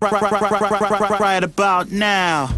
Right, right, right, right, right, right, right, about now.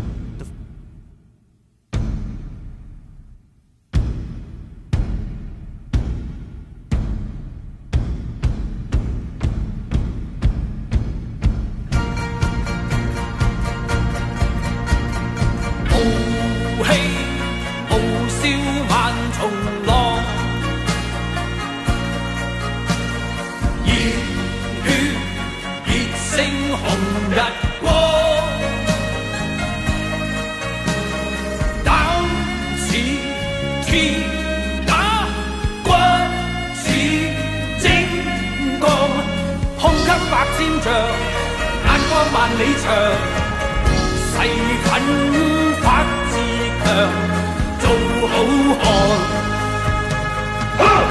眼光万里长誓奋发自强做好汉。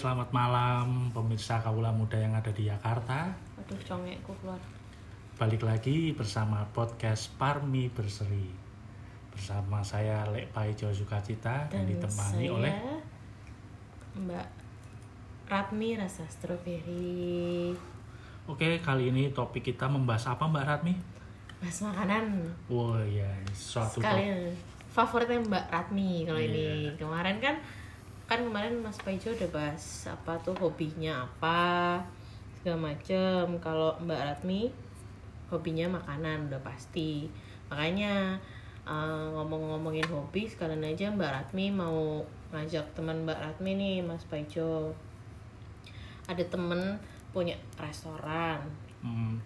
Selamat malam pemirsa Kaula Muda yang ada di Jakarta. Aduh, congekku keluar. Balik lagi bersama podcast Parmi Berseri. Bersama saya Lek Paijo Sukacita dan, dan ditemani saya, oleh Mbak Ratmi Rasa Stroberi. Oke, kali ini topik kita membahas apa Mbak Ratmi? Bahas makanan. Wah, wow, ya, suatu Sekalian favoritnya Mbak Ratmi kalau yeah. ini. Kemarin kan kan kemarin Mas Paijo udah bahas apa tuh hobinya apa segala macem. Kalau Mbak Ratmi hobinya makanan udah pasti. Makanya uh, ngomong-ngomongin hobi sekalian aja Mbak Ratmi mau ngajak teman Mbak Ratmi nih Mas Paijo ada temen punya restoran. Hmm.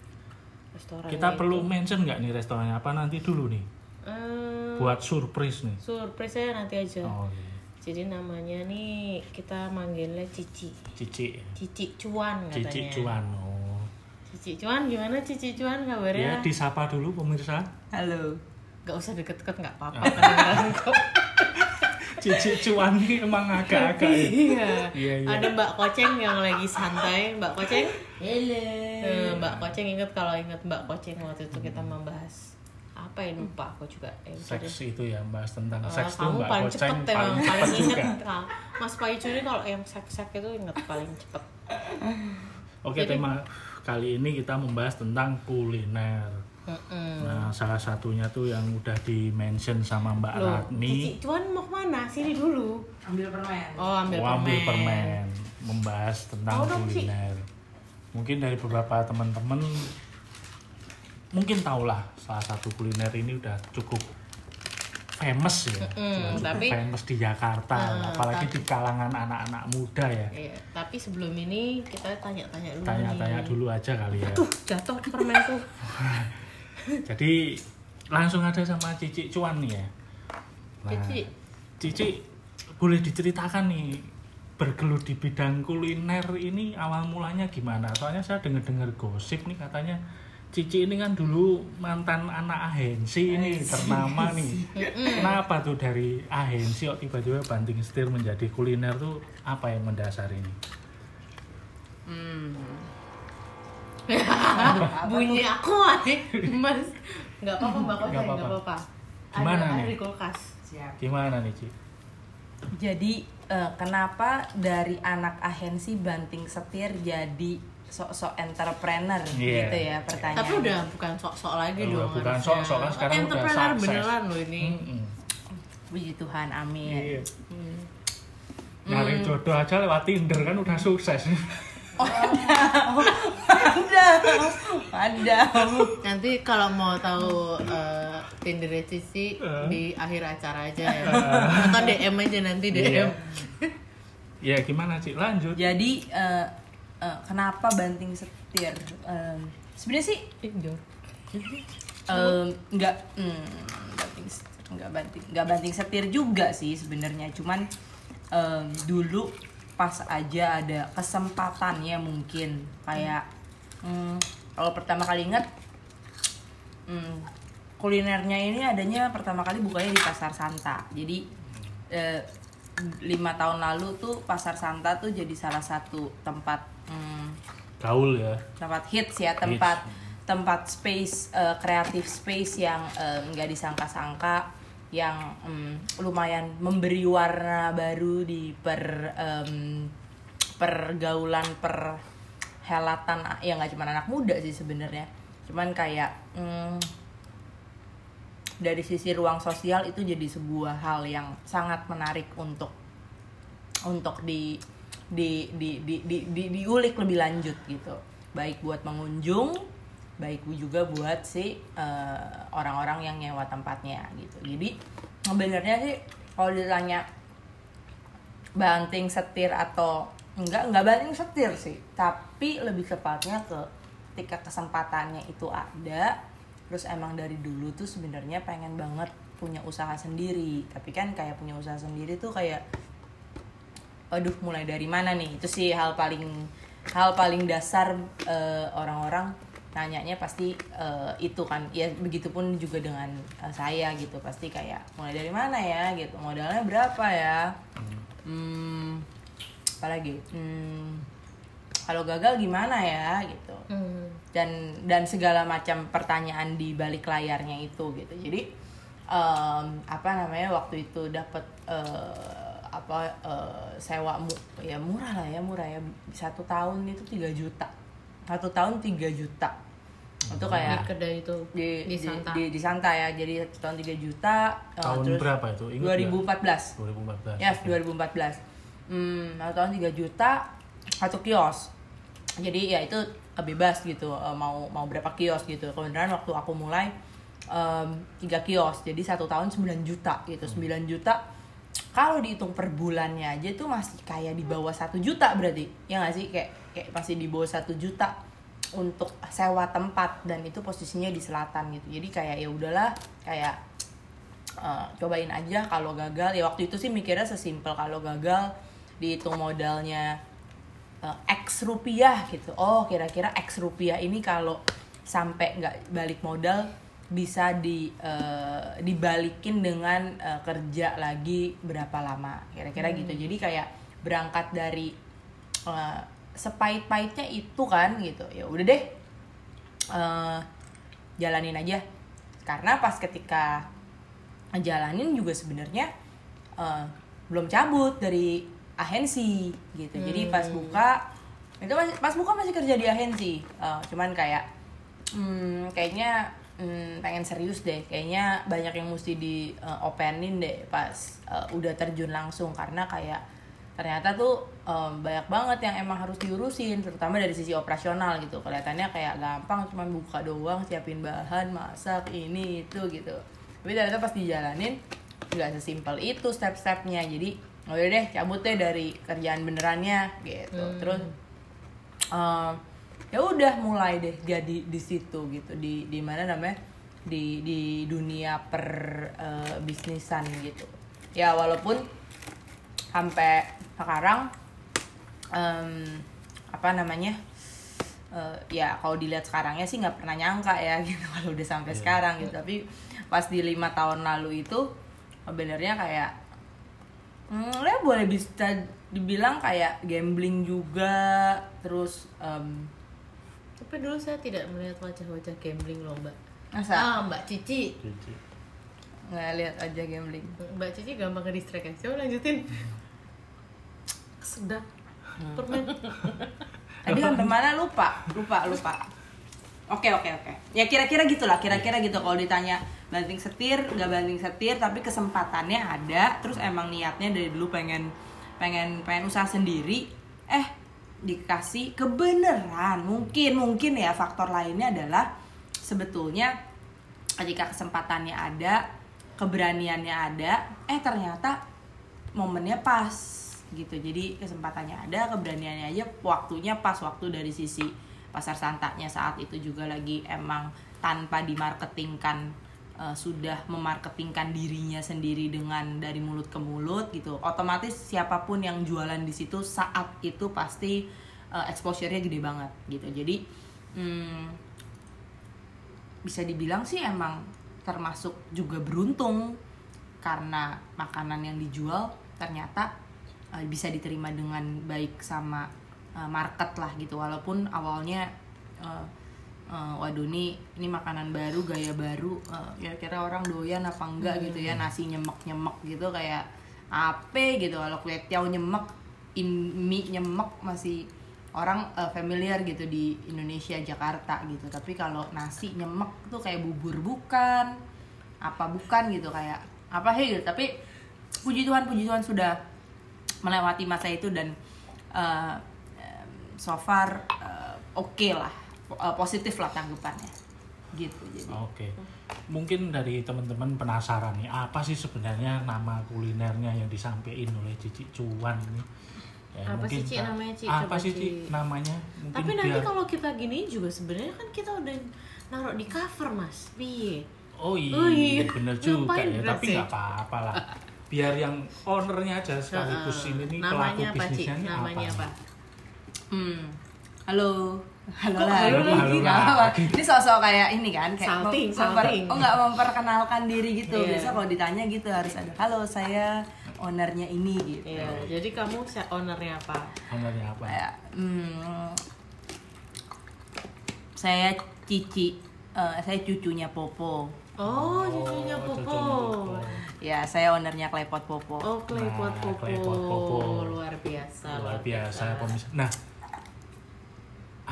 restoran kita perlu mention nggak nih restorannya? Apa nanti dulu nih? Uh, buat surprise nih. surprise saya nanti aja. Oh, iya jadi namanya nih kita manggilnya Cici. Cici. Cici Cuan katanya. Cici Cuan. Oh. Cici Cuan gimana Cici Cuan kabarnya? Ya disapa dulu pemirsa. Halo. Gak usah deket-deket nggak apa-apa Cici Cuan nih emang agak-agak ya. iya. iya, iya. Ada Mbak Koceng yang lagi santai. Mbak Koceng. Halo. Eh, Mbak Koceng inget kalau inget Mbak Koceng waktu itu kita membahas apa ya? Lupa aku juga. Eh, seks itu ya bahas tentang uh, seks tuh mbak paling cepet paling, paling, paling inget juga. mas Paicu ini kalau yang seks seks itu inget paling cepet. Oke jadi, tema kali ini kita membahas tentang kuliner. Mm -mm. nah salah satunya tuh yang udah di mention sama mbak Loh, Ratmi cuman mau ke mana? Sini dulu. Ambil permen. Oh ambil oh, permen ambil permen. membahas tentang oh, kuliner. Mungkin dari beberapa teman-teman mungkin tahulah salah satu kuliner ini udah cukup famous ya, mm, cukup tapi, famous di Jakarta, uh, apalagi tapi, di kalangan anak-anak muda ya. Iya, tapi sebelum ini kita tanya-tanya dulu. Tanya-tanya dulu aja kali ya. Aduh, jatuh permenku. Jadi langsung aja sama Cici Cuan nih ya. Nah, Cici. Cici boleh diceritakan nih bergelut di bidang kuliner ini awal mulanya gimana? Soalnya saya dengar-dengar gosip nih katanya Cici ini kan dulu mantan anak ahensi ini ternama nih. Kenapa tuh dari ahensi kok tiba-tiba banting setir menjadi kuliner tuh apa yang mendasar ini? Hmm. Bunyi aku mas. Nggak apa-apa mbak Koceng, nggak apa-apa. Gimana ada, nih? Ada di kulkas. Siap. Gimana nih Ci? Jadi eh, kenapa dari anak ahensi banting setir jadi sok-sok entrepreneur Iya. gitu ya pertanyaan. Tapi udah bukan sok-sok lagi Oh, dong. bukan harusnya. sok-sok kan sekarang udah Entrepreneur sukses. beneran loh ini. Mm-mm. Puji Tuhan, amin. Iya. Hmm. Nyari jodoh aja lewat Tinder kan udah sukses. Ada, ada. Nanti kalau mau tahu eh, Tinder Cici Eh. di akhir acara aja ya. Atau DM aja nanti DM. Iya. ya gimana sih? Lanjut. Jadi eh, eh, kenapa banting setir? Em, Sebenarnya sih em, nggak hmm, banting setir, nggak banting nggak banting setir juga sih sebenarnya. Cuman em, dulu pas aja ada kesempatannya mungkin kayak hmm, kalau pertama kali inget hmm, kulinernya ini adanya pertama kali bukanya di pasar Santa jadi eh, lima tahun lalu tuh pasar Santa tuh jadi salah satu tempat hmm, Gaul ya. tempat hits ya tempat tempat space eh, kreatif space yang eh, nggak disangka-sangka yang mm, lumayan memberi warna baru di per em, pergaulan perhelatan ya nggak cuma anak muda sih sebenarnya cuman kayak mm, dari sisi ruang sosial itu jadi sebuah hal yang sangat menarik untuk untuk di di di di, di, di- diulik lebih lanjut gitu. Baik buat pengunjung baik juga buat si eh, orang-orang yang nyewa tempatnya gitu. Jadi sebenarnya sih kalau ditanya banting setir atau enggak enggak banting setir sih. Tapi lebih tepatnya ke ketika kesempatannya itu ada terus emang dari dulu tuh sebenarnya pengen banget punya usaha sendiri. Tapi kan kayak punya usaha sendiri tuh kayak aduh mulai dari mana nih? Itu sih hal paling hal paling dasar eh, orang-orang nanyanya pasti eh, itu kan. Ya begitupun juga dengan eh, saya gitu. Pasti kayak mulai dari mana ya? Gitu. Modalnya berapa ya? Hmm, apalagi? Hmm, kalau gagal gimana ya? Gitu. Hmm. dan dan segala macam pertanyaan di balik layarnya itu gitu. Jadi em, apa namanya waktu itu dapat eh, apa eh, sewa mu, ya murah lah ya murah ya satu tahun itu 3 juta satu tahun 3 juta itu Di kayak kedai itu di di di, Santa. di, di Santa ya jadi satu tahun 3 juta eh, Tahun terus berapa itu? Ingat nggak? 2014 2014. Yes, 2014. Hmm, satu tahun 3 juta satu kios. Jadi ya itu bebas gitu eh, mau mau berapa kios gitu. Kebenaran waktu aku mulai em, tiga kios, jadi satu tahun 9 juta gitu. 9 juta kalau dihitung per bulannya aja tuh masih kayak di bawah satu juta berarti. Ya nggak sih? Kayak kayak masih di bawah satu juta untuk sewa tempat dan itu posisinya di selatan gitu. Jadi kayak ya udahlah kayak eh, cobain aja kalau gagal. Ya waktu itu sih mikirnya sesimpel kalau gagal dihitung modalnya eh, x rupiah gitu. Oh kira-kira x rupiah ini kalau sampai nggak balik modal bisa di eh, dibalikin dengan eh, kerja lagi berapa lama kira-kira gitu. Jadi kayak berangkat dari eh, sepahit-pahitnya itu kan gitu. Ya udah deh eh, jalanin aja. Karena pas ketika jalanin juga sebenarnya eh, belum cabut dari ahensi gitu. Jadi pas buka itu masih pas buka masih kerja di ahensi. Eh, cuman kayak hmm, kayaknya hmm, pengen serius deh. Kayaknya banyak yang mesti di eh, openin deh pas eh, udah terjun langsung. Karena kayak ternyata tuh em, banyak banget yang emang harus diurusin terutama dari sisi operasional gitu. Kelihatannya kayak gampang cuman buka doang siapin bahan masak ini itu gitu. Tapi ternyata pas dijalanin nggak sesimpel itu step-stepnya. Jadi oh udah deh cabut deh dari kerjaan benerannya gitu. Terus em, ya udah mulai deh jadi di situ gitu. Di di mana namanya? Di di dunia per eh, bisnisan gitu. Ya walaupun sampai sekarang em, apa namanya? Eh, ya kalau dilihat sekarangnya sih nggak pernah nyangka ya gitu kalau udah sampai sekarang gitu. Tapi pas di lima tahun lalu itu sebenarnya kayak hmm, ya boleh bisa dibilang kayak gambling juga terus em, Tapi dulu saya tidak melihat wajah-wajah gambling loh mbak. masa Ah mbak Cici. Jadi, nggak lihat aja gambling Mbak Cici gampang ke distract ya. Coba lanjutin. sedap permen Tadi sampai mana lupa, lupa, lupa. Oke oke oke. Ya kira-kira gitulah, kira-kira gitu kalau ditanya banting setir, nggak banting setir, tapi kesempatannya ada. Terus emang niatnya dari dulu pengen pengen pengen usaha sendiri. Eh dikasih kebenaran. Mungkin mungkin ya faktor lainnya adalah sebetulnya ketika kesempatannya ada, keberaniannya ada, eh ternyata momennya pas gitu jadi kesempatannya ada keberaniannya aja waktunya pas waktu dari sisi pasar santanya saat itu juga lagi emang tanpa dimarketingkan eh, sudah memarketingkan dirinya sendiri dengan dari mulut ke mulut gitu. Otomatis siapa pun yang jualan di situ saat itu pasti eh, exposure-nya gede banget gitu. Jadi hmm, bisa dibilang sih emang termasuk juga beruntung karena makanan yang dijual ternyata uh, bisa diterima dengan baik sama uh, market lah gitu. Walaupun awalnya uh, uh, waduh nih ini makanan baru gaya baru uh, ya kira orang doyan apa enggak gitu ya nasi nyemek nyemek gitu kayak apa gitu. Kalau kue tiaw nyemek in- mie nyemek masih orang uh, familiar gitu di Indonesia Jakarta gitu. Tapi kalau nasi nyemek tuh kayak bubur bukan apa bukan gitu kayak apa hei gitu. Tapi puji Tuhan puji Tuhan sudah melewati masa itu dan uh, so far uh, oke lah uh, positif lah tanggapannya gitu jadi Oke. Mungkin dari teman-teman penasaran nih, apa sih sebenarnya nama kulinernya yang disampaikan oleh Cici Cuan ini? Ya, Apa sih, mungkin Ci, Kak- namanya, Ci? Apa Coba, sih Ci. Ci namanya? Mungkin tapi nanti biar- kalau kita gini juga sebenarnya kan kita udah naruh di cover mas piye Oh iya, Oh iya. bener juga ya, tapi nggak apa-apa lah. Biar yang ownernya aja sekaligus ini nih namanya pelaku apa bisnisnya ini namanya apa, hmm. halo halo Kok lagi halo lagi? Ini sosok kayak ini kan kayak Salting, memper- salting. oh nggak memperkenalkan diri gitu Iya. biasa kalau ditanya gitu harus ada halo saya ownernya ini gitu Iya, jadi kamu ownernya apa ownernya apa? kayak hmm, saya cici eh, saya cucunya Popo oh cucunya Oh, Popo cucunya Popo. ya saya ownernya Klepot Popo oh klepot Nah, Popo. Klepot Popo. luar biasa Luar biasa pemirsa. Nah,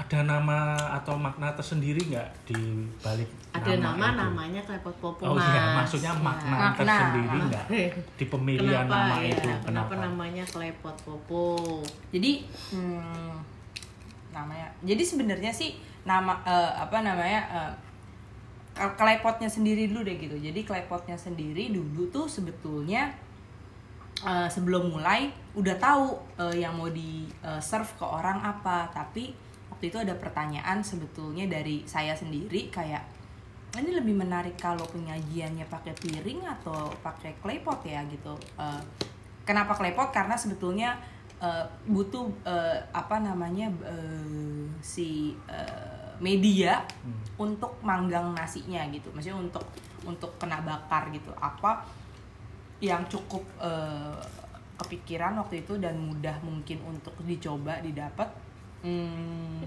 ada nama atau makna tersendiri nggak di balik ada nama, itu? namanya klepot Popo Oh iya, maksudnya makna Makna. tersendiri nggak? Di pemilihan kenapa nama ya? itu? kenapa namanya klepot Popo jadi hmm, namanya. Jadi sebenarnya sih nama eh, apa namanya eh, ke- klepotnya sendiri dulu deh gitu. Jadi klepotnya sendiri dulu tuh sebetulnya eh, sebelum mulai udah tahu eh, yang mau di eh, serve ke orang apa. Tapi waktu itu ada pertanyaan sebetulnya dari saya sendiri kayak ini lebih menarik kalau penyajiannya pakai piring atau pakai klepot ya? Gitu. Eh, kenapa klepot? Karena sebetulnya eh, butuh eh, apa namanya eh, si eh, media untuk manggang nasinya gitu. Maksudnya untuk untuk kena bakar gitu. Apa yang cukup eh, kepikiran waktu itu dan mudah mungkin untuk dicoba didapat hmm,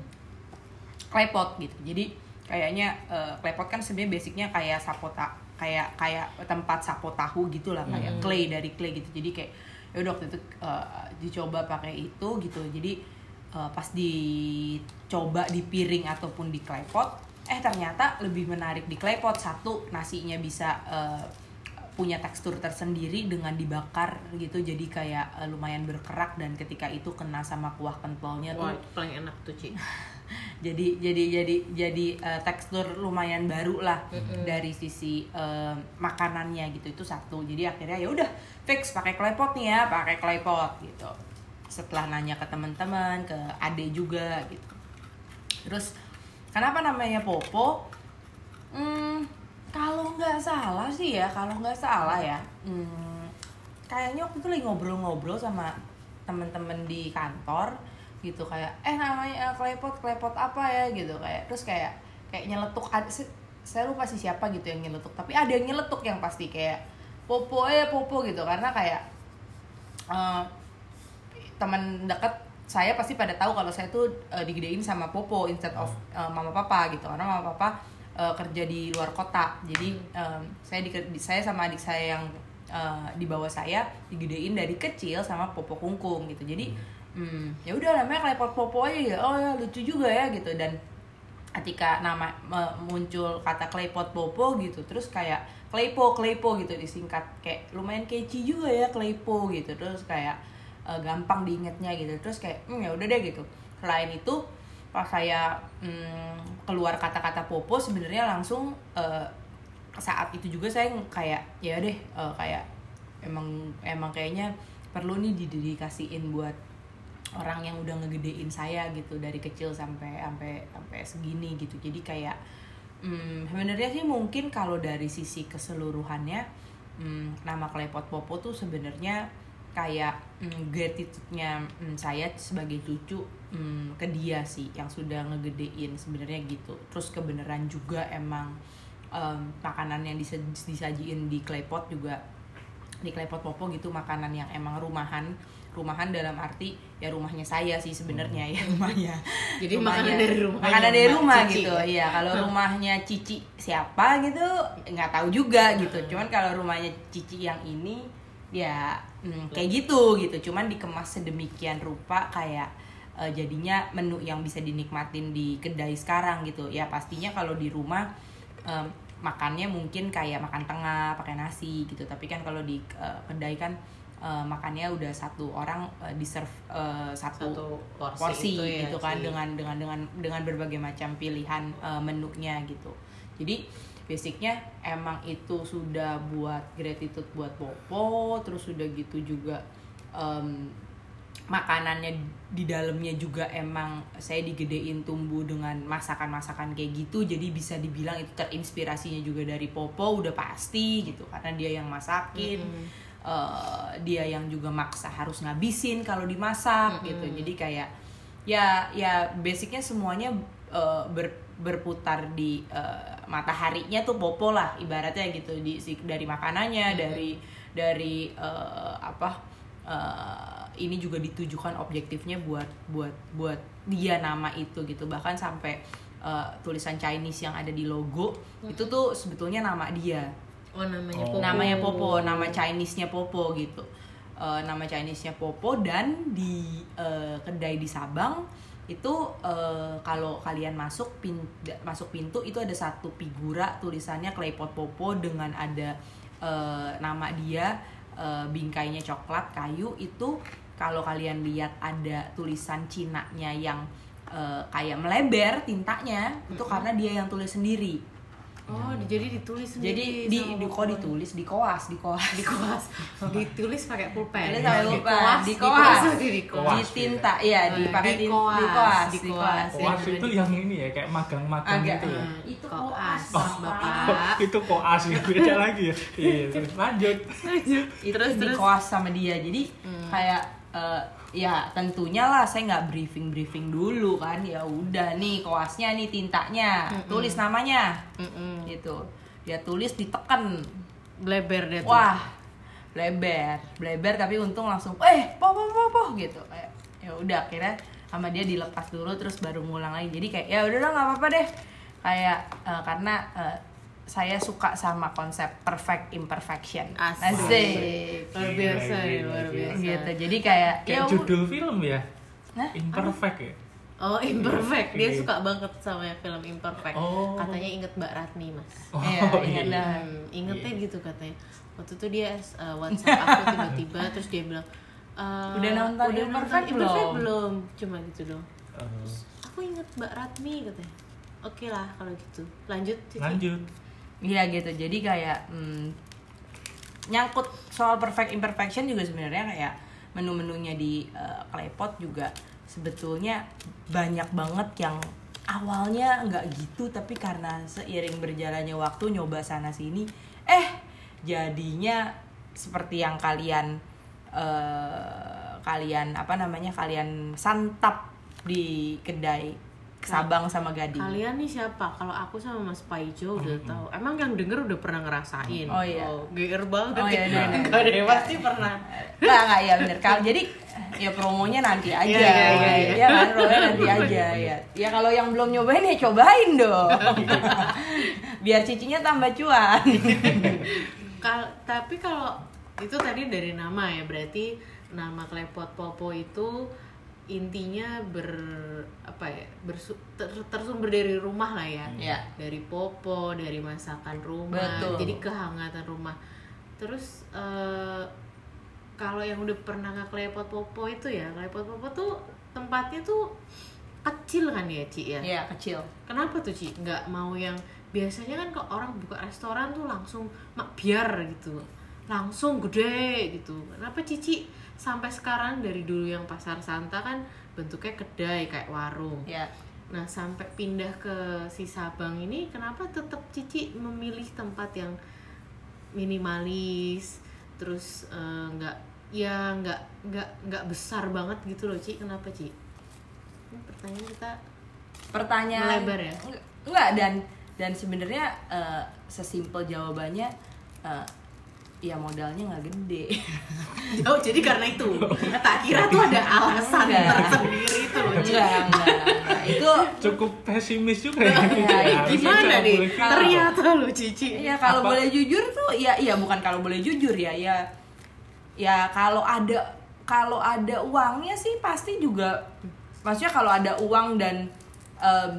klepot gitu. Jadi kayaknya klepot kan sebenarnya basicnya kayak sapo ta- kayak kayak tempat sapo tahu gitulah kayak clay dari clay gitu. Jadi kayak ya udah waktu itu eh, dicoba pakai itu gitu. Jadi eh, pas dicoba di piring ataupun di klepot eh ternyata lebih menarik di klepot. Satu nasinya bisa eh, punya tekstur tersendiri dengan dibakar gitu jadi kayak eh, lumayan berkerak dan ketika itu kena sama kuah pentolnya tuh itu paling enak tuh Ci. Jadi jadi jadi jadi eh, tekstur lumayan baru lah dari sisi eh, makanannya gitu itu satu. Jadi akhirnya ya udah fix pakai klepot nih ya pakai klepot gitu. Setelah nanya ke teman-teman ke ade juga gitu. Terus kenapa namanya popo? Hmm, kalau nggak salah sih ya kalau nggak salah ya hmm, kayaknya waktu itu lagi ngobrol-ngobrol sama temen-temen di kantor gitu kayak eh namanya eh, klepot klepot apa ya? gitu kayak terus kayak kayak nyeletuk saya lupa sih siapa gitu yang nyeletuk tapi ada yang nyeletuk yang pasti kayak popo eh popo gitu karena kayak eh, teman dekat saya pasti pada tahu kalau saya tuh eh, digedein sama popo instead of eh, mama papa gitu karena mama papa eh, kerja di luar kota. Jadi em, saya di, saya sama adik saya yang eh, di bawah saya digedein dari kecil sama popo kungkung gitu. Jadi hmm, ya udah namanya klepot popo aja ya. Oh ya lucu juga ya gitu. Dan ketika nama muncul kata klepot popo gitu terus kayak klepo klepo gitu disingkat. Kayak lumayan catchy juga ya klepo gitu. Terus kayak eh, gampang diingetnya gitu. Terus kayak hmm, ya udah deh gitu. Selain itu pas saya hmm, keluar kata-kata popo sebenarnya langsung eh, saat itu juga saya kayak ya deh eh, kayak emang emang kayaknya perlu nih didedikasiin buat orang yang udah ngegedein saya gitu dari kecil sampai sampai sampai segini gitu. Jadi kayak hmm, sebenarnya sih mungkin kalau dari sisi keseluruhannya hmm, nama klepot popo tuh sebenarnya kayak hmm, gratitude-nya hmm, saya sebagai cucu hmm, ke dia sih yang sudah ngegedein sebenarnya gitu. Terus kebenaran juga emang em, makanan yang disa- disajiin di klepot juga di klepot popo gitu makanan yang emang rumahan. Rumahan dalam arti ya rumahnya saya sih sebenarnya ya rumahnya. Jadi Rumahnya- makanan dari rumah makanan dari rumah Cici gitu. ya? iya kalau rumahnya cici siapa gitu nggak tahu juga gitu. Hmm. cuman kalau rumahnya cici yang ini ya hmm, kayak gitu gitu. cuman dikemas sedemikian rupa kayak eh, jadinya menu yang bisa dinikmatin di kedai sekarang gitu. Ya pastinya kalau di rumah em, makannya mungkin kayak makan tengah pakai nasi gitu. Tapi kan kalau di eh, kedai kan eh, makannya udah satu orang eh, di serve eh, satu, Satu porsi porsi, itu ya gitu kan sih. dengan dengan dengan dengan berbagai macam pilihan eh, menunya gitu. Jadi basicnya emang itu sudah buat gratitude buat Popo terus sudah gitu juga em, makanannya di dalamnya juga emang saya digedein tumbuh dengan masakan-masakan kayak gitu jadi bisa dibilang itu terinspirasinya juga dari Popo udah pasti gitu karena dia yang masakin eh, dia yang juga maksa harus ngabisin kalau dimasak gitu. Jadi kayak ya ya basicnya semuanya eh, ber- berputar di eh, mataharinya tuh Popo lah ibaratnya gitu. Di dari makanannya dari dari eh, apa eh, ini juga ditujukan objektifnya buat buat buat dia nama itu gitu. Bahkan sampai eh, tulisan Chinese yang ada di logo itu tuh sebetulnya nama dia. Oh namanya Oh. Popo. namanya Popo nama Chinese-nya Popo gitu. Eh, nama Chinese-nya Popo dan di eh, kedai di Sabang itu eh, kalau kalian masuk pin masuk pintu itu ada satu figura tulisannya Claypot Popo dengan ada eh, nama dia eh, bingkainya coklat kayu. Itu kalau kalian lihat ada tulisan Cina-nya yang eh, kayak melebar tintanya itu karena dia yang tulis sendiri Oh, di- jadi ditulis sendiri. jadi di, di kok ditulis di koas di koas di koas ditulis pakai pulpen Tulis pakai Di pulpen. koas Di di koas. koas di di koas tinta iya Oh, dipakai di koas, di koas di di koas. koas Koas itu di- yang ini ya kayak magang-magang gitu ya. eh, itu Koas, koas Bapak. Oh, itu koas ya beda lagi ya. Iya, lanjut. itu Terus, di koas sama dia jadi kayak eh, ya tentunya lah saya nggak briefing briefing dulu kan. Ya udah nih koasnya nih tintanya. Tulis namanya. Mm-mm. gitu. Dia tulis ditekan. Bleber tuh. Wah bleber. Bleber tapi untung langsung eh po po po po gitu. Ya udah akhirnya sama dia dilepas dulu terus baru ngulang lagi. Jadi kayak ya udah nggak apa-apa deh. Kayak eh, karena eh, saya suka sama konsep perfect imperfection Asik. Asik. luar biasa gila, ya luar biasa gitu jadi kayak Kayak ya judul film ya. Hah? Imperfect ya. oh imperfect dia Iya. suka banget sama yang film imperfect Oh. katanya inget Mbak Ratni mas Oh, Iya, ingat dah. Hmm, ingetnya gitu katanya waktu itu dia uh, WhatsApp aku tiba-tiba terus dia bilang "Eh, Udah nonton Imperfect Imperfect belum?" belum cuma gitu dong Eh, aku inget Mbak Ratmi katanya oke lah kalau gitu lanjut Cici. lanjut. Iya gitu. Jadi kayak hmm, nyangkut soal perfect imperfection juga sebenarnya kayak menu-menunya di uh, Klepot juga sebetulnya banyak banget yang awalnya nggak gitu tapi karena seiring berjalannya waktu nyoba sana sini eh jadinya seperti yang kalian eh, kalian apa namanya kalian santap di kedai Sabang sama Gading. kalian nih siapa kalau aku sama Mas Paijo udah tahu emang yang denger udah pernah ngerasain Oh, iya. geger banget Oh, iya, ya. iya, iya. Nggak ada yang pasti pernah Enggak, enggak ya bener Kalau jadi ya promonya nanti aja. Iya, iya, iya, iya. Ya kan, promonya nanti aja ya. Ya kalau yang belum nyobain ya cobain dong. Biar cicinya tambah cuan. Kal- tapi kalau itu tadi dari nama ya berarti nama klepot popo itu intinya ber apa ya bersu, ter- tersumber dari rumah lah ya Iya. dari popo dari masakan rumah Betul. jadi kehangatan rumah terus eh, kalau yang udah pernah ke klepot popo itu ya klepot popo tuh tempatnya tuh kecil kan ya Ci ya Iya, kecil. Kenapa tuh Ci? Nggak mau yang biasanya kan kalau orang buka restoran tuh langsung mak biar gitu, langsung gede gitu. Kenapa Cici sampai sekarang dari dulu yang pasar Santa kan bentuknya kedai kayak warung. Iya. Nah sampai pindah ke si Sabang ini kenapa tetap Cici memilih tempat yang minimalis, terus eh, nggak ya nggak nggak nggak besar banget gitu loh Ci? Kenapa Ci? Ini pertanyaan kita Pertanyaan Melebar ya? Enggak, enggak dan dan sebenarnya eh, sesimpel jawabannya eh, ya modalnya nggak gede. Oh jadi karena itu tak kira tuh ada alasan tersendiri itu loh enggak, enggak, enggak. Itu cukup pesimis juga ya. Iya, Ya, Gimana nih? Ternyata lo Cici. ya kalau Apa? boleh jujur tuh ya iya bukan kalau boleh jujur ya ya ya kalau ada kalau ada uangnya sih pasti juga maksudnya kalau ada uang dan em,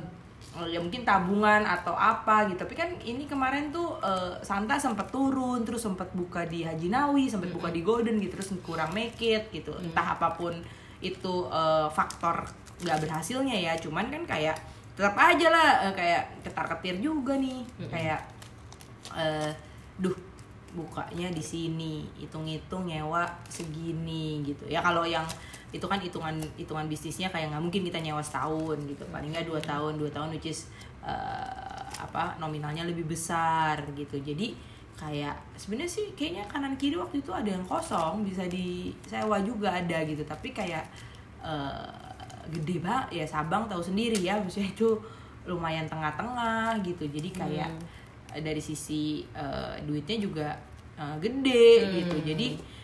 ya mungkin tabungan atau apa gitu. Tapi kan ini kemarin tuh eh, Santa sempat turun terus sempat buka di Haji Nawi sempat buka di Golden gitu terus kurang make it gitu. Entah apa pun itu eh, faktor nggak berhasilnya ya. Cuman kan kayak tetap aja lah eh, kayak ketar ketir juga nih. Kayak eh duh bukanya di sini hitung-hitung nyewa segini gitu. Ya kalau yang itu kan hitungan hitungan bisnisnya kayak nggak mungkin kita nyewa setahun gitu. Paling nggak dua tahun dua tahun which is eh, apa nominalnya lebih besar gitu. Jadi kayak sebenarnya sih kayaknya kanan kiri waktu itu ada yang kosong bisa disewa juga ada gitu. Tapi kayak eh, gede banget ya Sabang tahu sendiri ya maksudnya itu lumayan tengah-tengah gitu. Jadi kayak dari sisi eh, duitnya juga eh, gede gitu. Jadi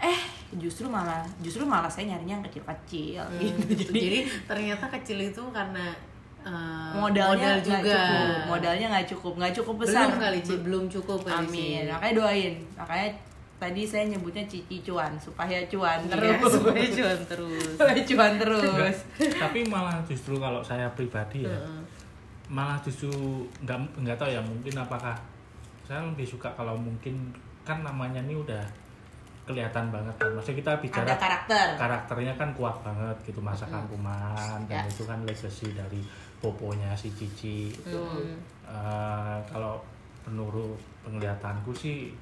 eh justru malah justru malah saya nyarinya yang kecil-kecil gitu. Jadi, jadi jadi ternyata kecil itu karena eh, modalnya modal nggak juga. cukup. Modalnya nggak cukup nggak cukup besar. Belum kali Ci, belum cukup kali amin. Makanya doain. Makanya tadi saya nyebutnya cici cuan supaya cuan Terus, gitu. supaya cuan terus. supaya cuan terus. Tapi malah justru kalau saya pribadi ya Heeh. malah justru nggak nggak tahu ya mungkin apakah saya lebih suka kalau mungkin kan namanya ini udah kelihatan banget kan maksudnya kita bicara ada karakter karakternya kan kuat banget gitu masakan kuman dan Ya. itu kan legacy dari poponya si Cici Hmm. Eh, kalau menurut penglihatanku sih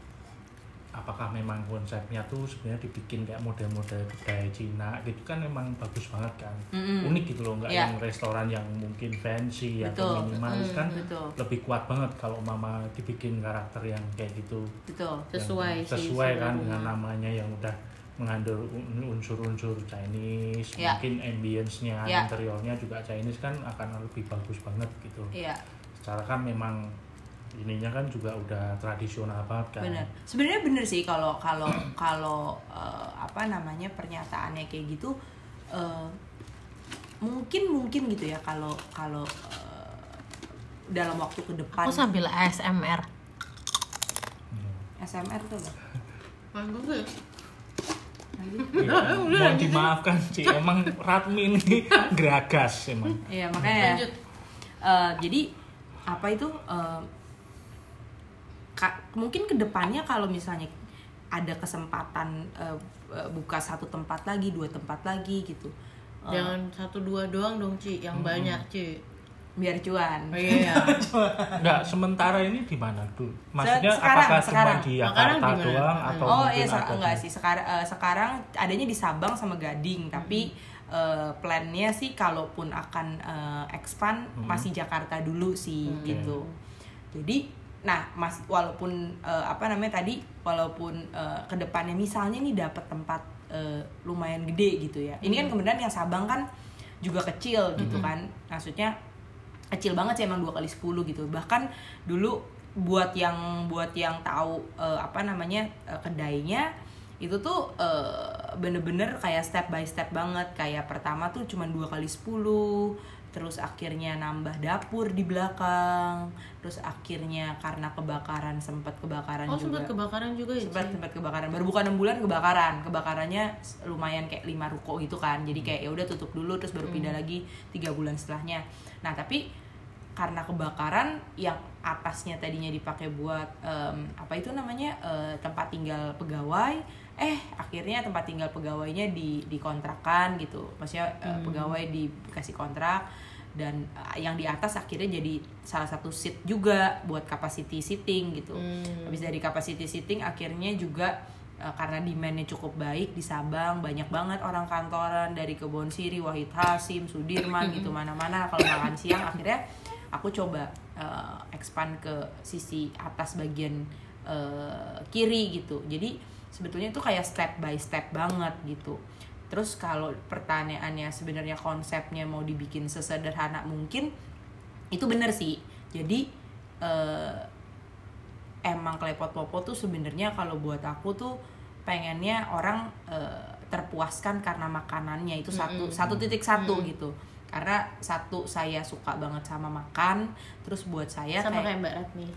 apakah memang konsepnya tuh sebenarnya dibikin kayak model-model kedai Cina gitu kan memang bagus banget kan Mm-mm. unik gitu loh nggak Ya. yang restoran yang mungkin fancy Betul. atau minimalis kan betul lebih kuat banget kalau mama dibikin karakter yang kayak gitu betul Sesuai yang sih sesuai kan dengan namanya yang udah mengandung un- unsur-unsur Chinese Ya. mungkin ambience-nya Ya. interiornya juga Chinese kan akan lebih bagus banget gitu iya secara kan memang ininya kan juga udah tradisional banget kan bener sebenarnya bener sih kalau kalau kalau eh, apa namanya pernyataannya kayak gitu eh, mungkin mungkin gitu ya kalau kalau eh, dalam waktu ke depan Aku sambil ASMR. SMR tuh apa? Manggung gue. Ya, mohon dimaafkan sih emang Ratmi ini geragas emang Iya makanya Lanjut. eh, jadi apa itu eh, ka- mungkin ke depannya kalau misalnya ada kesempatan eh, buka satu tempat lagi dua tempat lagi gitu Jangan satu dua doang dong Ci, yang banyak Ci. biar cuan Iya. Enggak, sementara ini di mana tuh? Maksudnya sekarang, apakah sekarang. cuma di Sekarang Jakarta doang Hmm. atau Oh iya se- ada enggak di- sih sekarang sekarang adanya di Sabang sama Gading tapi eh, plannya sih kalaupun akan eh, expand masih Jakarta dulu sih Oke. gitu. Jadi nah mas walaupun eh, apa namanya tadi walaupun eh, ke depannya misalnya nih dapat tempat eh, lumayan gede gitu ya. Ini kan kemudian yang Sabang kan juga kecil gitu kan. Maksudnya kecil banget sih emang dua kali 10 gitu bahkan dulu buat yang buat yang tahu eh, apa namanya eh, kedainya itu tuh bener-bener kayak step by step banget kayak pertama tuh cuma dua kali 10 terus akhirnya nambah dapur di belakang. Terus akhirnya karena kebakaran sempat kebakaran Oh juga. sempat kebakaran juga ya? sempat sempat kebakaran. Baru bukan enam bulan kebakaran. Kebakarannya lumayan kayak lima ruko gitu kan. Jadi kayak ya udah tutup dulu terus baru pindah lagi tiga bulan setelahnya. Nah tapi karena kebakaran yang atasnya tadinya dipakai buat em, apa itu namanya eh, tempat tinggal pegawai eh akhirnya tempat tinggal pegawainya di dikontrakan gitu. Maksudnya eh, pegawai dikasih kontrak dan eh, yang di atas akhirnya jadi salah satu seat juga buat capacity sitting gitu. Hmm. habis dari capacity sitting akhirnya juga eh, karena demandnya cukup baik di Sabang banyak banget orang kantoran dari Kebon Siri, Wahid Hasim, Sudirman gitu mana-mana. Kalau makan siang akhirnya aku coba eh, expand ke sisi atas bagian eh, kiri gitu. Jadi sebetulnya itu kayak step by step banget gitu. Terus kalau pertanyaannya sebenarnya konsepnya mau dibikin sesederhana mungkin itu bener sih. Jadi eh, emang klepot popo tuh sebenarnya kalau buat aku tuh pengennya orang eh, terpuaskan karena makanannya. Itu satu satu titik satu gitu. Karena satu saya suka banget sama makan. Terus buat saya Sama kayak kayak Mbak Ratmi.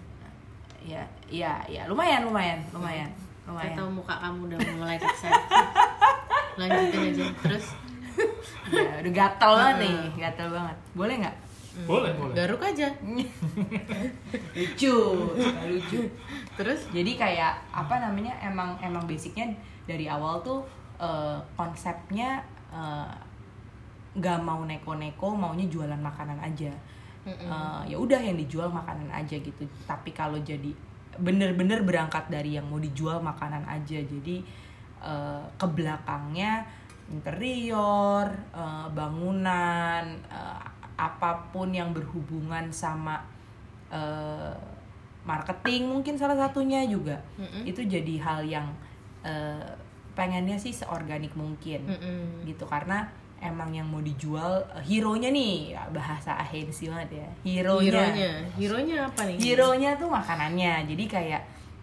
ya ya ya lumayan lumayan lumayan. Saya lumayan tahu muka kamu udah mulai kesel. Lanjutin aja. Terus? Ya, udah gatel banget nih gatel banget. Boleh nggak? Boleh boleh. Garuk aja. lucu lucu. Terus jadi kayak apa namanya emang emang basicnya dari awal tuh eh, konsepnya nggak mau neko-neko maunya jualan makanan aja. Eh, ya udah yang dijual makanan aja gitu. Tapi kalau jadi bener-bener berangkat dari yang mau dijual makanan aja jadi eh, ke belakangnya interior eh, bangunan eh, apa pun yang berhubungan sama eh, marketing mungkin salah satunya juga Mm-mm. itu jadi hal yang eh, pengennya sih seorganik mungkin Mm-mm. gitu karena emang yang mau dijual eh, hero-nya nih ya, bahasa ahensi banget ya. Hero-nya. Hero-nya, hero-nya apa nih? hero-nya tuh makanannya. Jadi kayak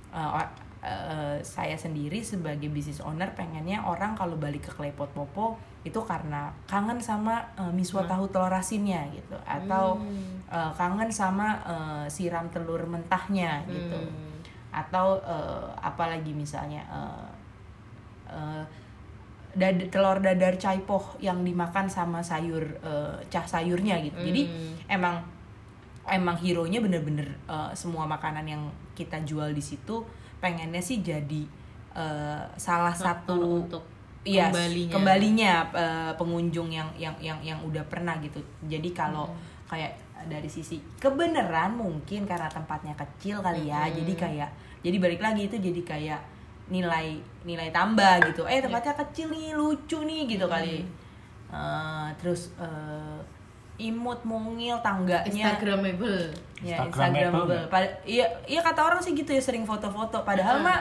eh, o- eh, saya sendiri sebagai business owner pengennya orang kalau balik ke Klepot Popo itu karena kangen sama eh, miswa tahu telur asinnya gitu. Atau Hmm. eh, kangen sama eh, siram telur mentahnya gitu. Hmm. atau eh, apalagi misalnya eh, eh, dad- telur dadar caipoh yang dimakan sama sayur eh, cah sayurnya gitu jadi Hmm. emang emang hero nya bener-bener eh, semua makanan yang kita jual di situ pengennya sih jadi eh, salah Faktor satu untuk Iya, kembalinya. kembalinya eh, pengunjung yang yang yang yang udah pernah gitu. Jadi kalau Hmm. kayak dari sisi kebenaran mungkin karena tempatnya kecil kali ya. Hmm. Jadi kayak jadi balik lagi itu jadi kayak nilai nilai tambah gitu. Eh tempatnya kecil nih, lucu nih gitu kali. Eh, terus eh, imut mungil tangganya Instagramable. ya Instagramable. Pada, iya, iya kata orang sih gitu ya sering foto-foto. Padahal Hmm. mah,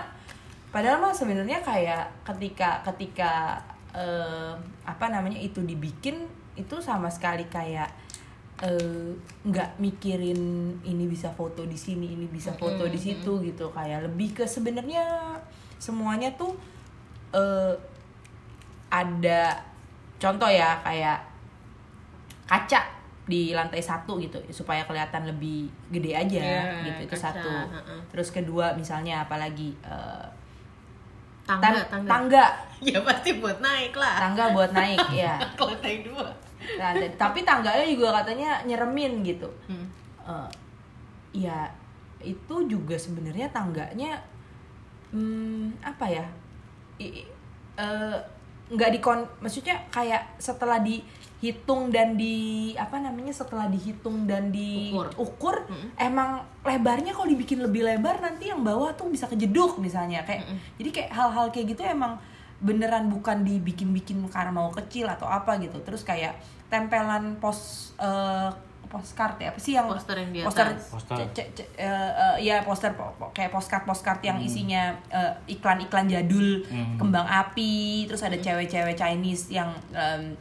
padahal mah sebenarnya kayak ketika ketika eh, apa namanya itu dibikin itu sama sekali kayak eh, nggak mikirin ini bisa foto di sini, ini bisa foto di situ gitu. Kayak lebih ke sebenarnya semuanya tuh eh, ada contoh ya kayak kaca di lantai satu gitu supaya kelihatan lebih gede aja Iya, gitu itu kaca, satu heeh. terus kedua misalnya apalagi eh, Tangga, tan- tangga. tangga Ya pasti buat naik lah. tangga buat naik ya naik dua. Nah, tapi tangganya juga katanya nyeremin gitu Hmm. Eh, ya itu juga sebenarnya tangganya hmm, apa ya eh, nggak dikon maksudnya kayak setelah dihitung dan di apa namanya setelah dihitung dan Ukur. diukur Mm-mm. emang lebarnya kalau dibikin lebih lebar nanti yang bawah tuh bisa kejeduk misalnya kayak Mm-mm. jadi kayak hal-hal kayak gitu emang beneran bukan dibikin-bikin karena mau kecil atau apa gitu terus kayak tempelan pos eh, postcard ya apa sih yang Poster yang di poster, atas. Poster. ce- ce- ce- eh, eh, ya poster po- po- kayak postcard postcard yang isinya eh, iklan-iklan jadul Hmm. kembang api terus ada cewek-cewek Chinese yang em,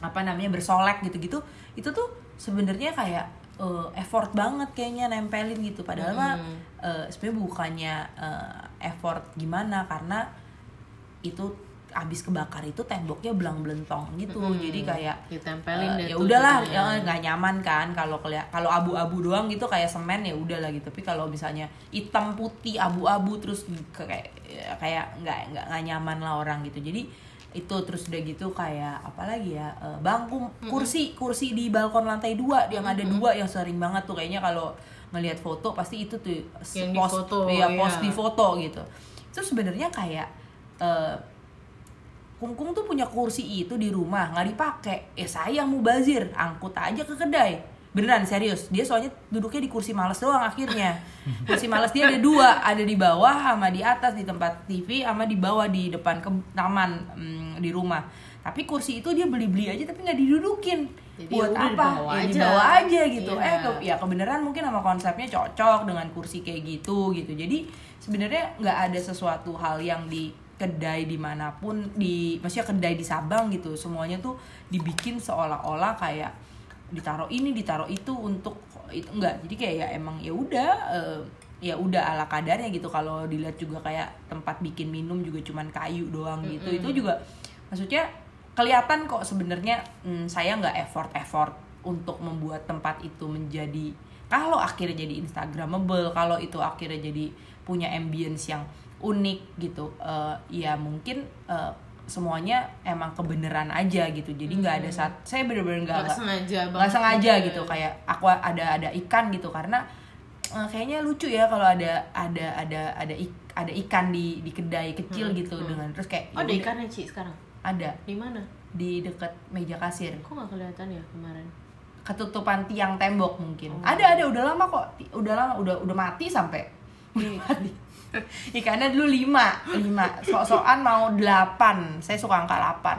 apa namanya bersolek gitu-gitu itu tuh sebenarnya kayak eh, effort banget kayaknya nempelin gitu padahal mah Hmm. eh, sebenarnya bukannya eh, effort gimana karena itu abis kebakar itu temboknya belang belentong gitu jadi kayak ditempelin eh, deh ya udahlah gitu ya. nggak nyaman kan kalau kalau abu-abu doang gitu kayak semen ya udahlah gitu. Tapi kalau misalnya hitam putih abu-abu terus kayak ya, kayak nggak nggak nggak nyaman lah orang gitu. Jadi itu terus udah gitu kayak apalagi ya eh, bangku kursi kursi di balkon lantai dua yang ada dua yang sering banget tuh kayaknya kalau ngelihat foto pasti itu tuh Yang post difoto, ya iya. post di foto gitu. Itu sebenarnya kayak eh, Kungkung tuh punya kursi itu di rumah nggak dipakai. Ya sayang mubazir. Angkut aja ke kedai. Beneran serius. Dia soalnya duduknya di kursi males doang akhirnya. Kursi males dia ada dua. Ada di bawah sama di atas di tempat TV sama di bawah di depan ke taman mm, di rumah. Tapi kursi itu dia beli-beli aja tapi nggak didudukin. Jadi buat ya apa? dibawa ya aja. dibawa aja gitu. Iya. eh ke, ya kebenaran mungkin sama konsepnya cocok dengan kursi kayak gitu gitu. Jadi sebenarnya nggak ada sesuatu hal yang di kedai di mana pun di maksudnya kedai di Sabang gitu semuanya tuh dibikin seolah-olah kayak ditaruh ini ditaruh itu untuk itu enggak. Jadi kayak ya emang ya udah eh, ya udah ala kadarnya gitu. Kalau dilihat juga kayak tempat bikin minum juga cuman kayu doang gitu. Itu juga maksudnya kelihatan kok sebenarnya hmm, saya nggak effort effort untuk membuat tempat itu menjadi kalau akhirnya jadi instagramable kalau itu akhirnya jadi punya ambience yang unik gitu. Eh, ya mungkin eh, semuanya emang kebenaran aja gitu. Jadi nggak ada saat saya bener-bener nggak Nggak sengaja nggak sengaja gitu. gitu. kayak aku ada ada ikan gitu. Karena eh, kayaknya lucu ya kalau ada ada ada ada ik- ada ikan di di kedai kecil gitu dengan terus kayak oh ada ya udah, ikannya Ci sekarang? Ada. Di mana? Di dekat meja kasir. Kok nggak kelihatan ya kemarin? Ketutupan tiang tembok mungkin. Oh. ada ada. Udah lama kok. Udah lama udah udah mati sampai. Udah mati ikannya dulu lima lima. Sok-sokan mau delapan. Saya suka angka delapan.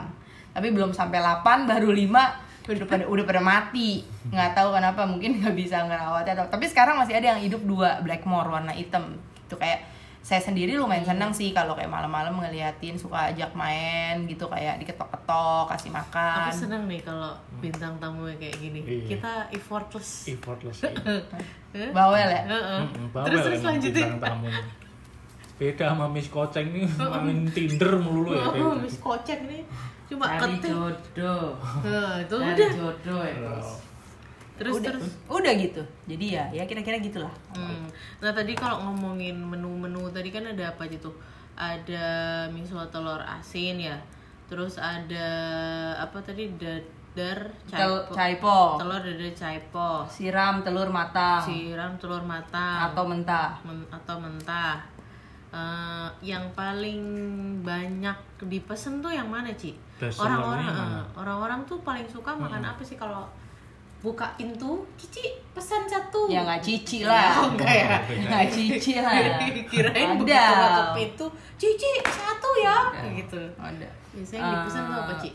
Tapi belum sampai delapan baru lima udah pada udah pada mati. Nggak tahu kenapa mungkin nggak bisa ngerawatnya atau- tapi sekarang masih ada yang hidup dua blackmore warna hitam. Itu kayak saya sendiri lumayan seneng sih kalau kayak malam-malam ngeliatin suka ajak main gitu kayak diketok-ketok kasih makan. Aku seneng nih kalau bintang tamu kayak gini. Iya. kita effortless. Effortless Eh? bawel ya? Heeh. Mm-mm, bawel terus terus lanjutin. bintang tamu beda sama Miss Koceng nih main Tinder melulu ya oh. Miss Kocek nih cuma Cari ketik jodoh. Nah, itu Cari udah jodoh ya. Oh. terus udah, terus udah gitu jadi ya ya kira-kira gitulah Hmm. Nah tadi kalau ngomongin menu-menu tadi kan ada apa aja tuh? Ada miso telur asin ya. Terus ada apa tadi dadar caipo. caipo. Telur dadar caipo. siram telur matang Siram telur matang atau mentah Men- atau mentah. Eh, yang paling banyak dipesen tuh yang mana Ci? Orang-orang eh, orang-orang tuh paling suka makan apa sih kalau buka pintu, Cici pesan satu. ya nggak cici lah. Oh, enggak ya? nggak cici. Lah. Kirain buka pintu cici satu ya. Gitu. Ada. Biasanya yang dipesan tuh apa Eh, Ci?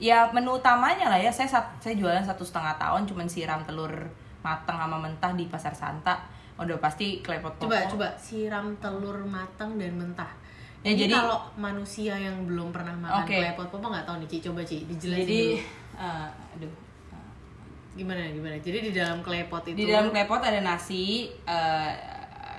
ya menu utamanya lah ya. Saya saya jualan satu setengah tahun cuman siram telur matang sama mentah di pasar Santa udah pasti klepot coba Toko. coba siram telur matang dan mentah Ya, Ini jadi- kalau manusia yang belum pernah makan Oke. klepot papa nggak tahu nih Ci coba Ci dijelasin jadi dulu. eh, aduh gimana gimana jadi di dalam klepot itu di dalam klepot ada nasi eh,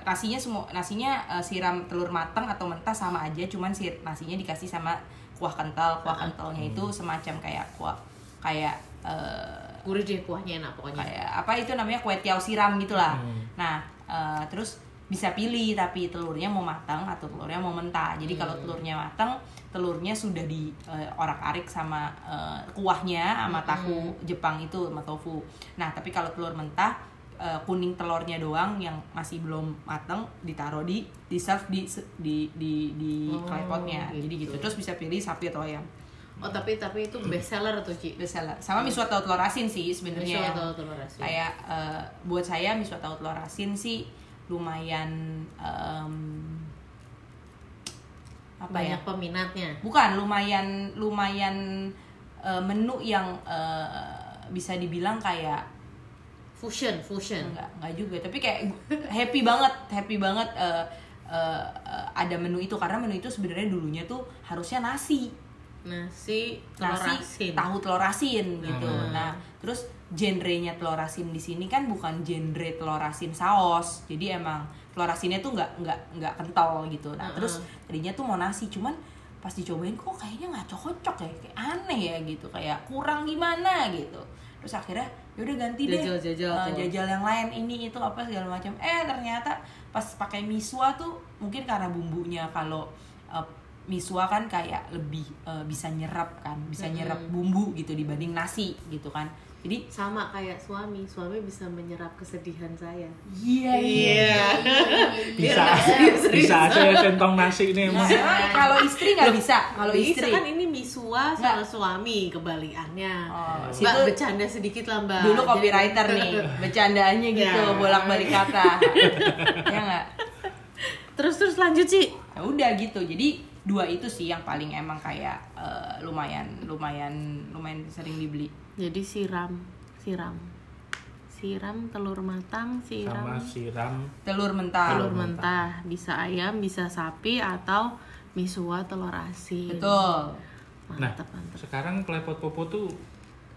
nasinya semua nasinya eh, siram telur matang atau mentah sama aja cuman sir nasinya dikasih sama kuah kental kuah kentalnya itu semacam kayak kuah kayak eh, gurih deh kuahnya enak pokoknya kayak apa itu namanya kue tiaw siram gitulah Hmm. nah eh, terus bisa pilih tapi telurnya mau matang atau telurnya mau mentah jadi kalau Hmm. telurnya matang telurnya sudah di eh, orak-arik sama eh, kuahnya sama Hmm. tahu Jepang itu sama tofu nah tapi kalau telur mentah eh, kuning telurnya doang yang masih belum matang ditaruh di di serve di di di, di Oh, klepotnya jadi gitu. gitu terus bisa pilih sapi atau ayam oh tapi tapi itu best seller tuh Ci? Bestseller. Sama miso atau telur asin sih sebenarnya. Miso atau telur asin. Kayak eh, buat saya miso tahu telur asin sih lumayan em, apa ya? Banyak peminatnya. Bukan lumayan lumayan eh, menu yang eh, bisa dibilang kayak fusion fusion. Enggak enggak juga. Tapi kayak happy banget happy banget eh, eh, eh, ada menu itu. Karena menu itu sebenarnya dulunya tuh harusnya nasi nasi telur nasi asin tahu telur asin gitu. Hmm. Nah, terus genrenya telur asin di sini kan bukan genre telur asin saus. Jadi emang telur asinnya tuh nggak nggak nggak kental gitu. Nah, Hmm. terus tadinya tuh mau nasi cuman pas dicobain kok kayaknya nggak cocok ya kayak aneh ya gitu kayak kurang gimana gitu terus akhirnya yaudah ganti deh Jajal-jajal Eh, tuh. jajal yang lain ini itu apa segala macam eh ternyata pas pakai miswa tuh mungkin karena bumbunya kalau eh, miswa kan kayak lebih eh, bisa nyerap kan bisa nyerap bumbu gitu dibanding nasi gitu kan. Jadi sama kayak suami suami bisa menyerap kesedihan saya. Iya iya. bisa bisa saya centong nasi ini emang Nah, kalau istri nggak bisa kalau istri. kan ini misua sama suami kebalikannya. Oh, mbak bercanda sedikit lah mbak. Dulu copywriter nih bercandaannya gitu Ya. bolak-balik kata. Ya nggak? Terus terus lanjut sih ya udah gitu jadi dua itu sih yang paling emang kayak eh, lumayan lumayan lumayan sering dibeli. Jadi siram siram. Siram telur matang sama siram. Siram telur mentah. Telur mentah. bisa ayam bisa sapi atau misua telur asin. Betul. Nah mantap mantap sekarang klepot popo tuh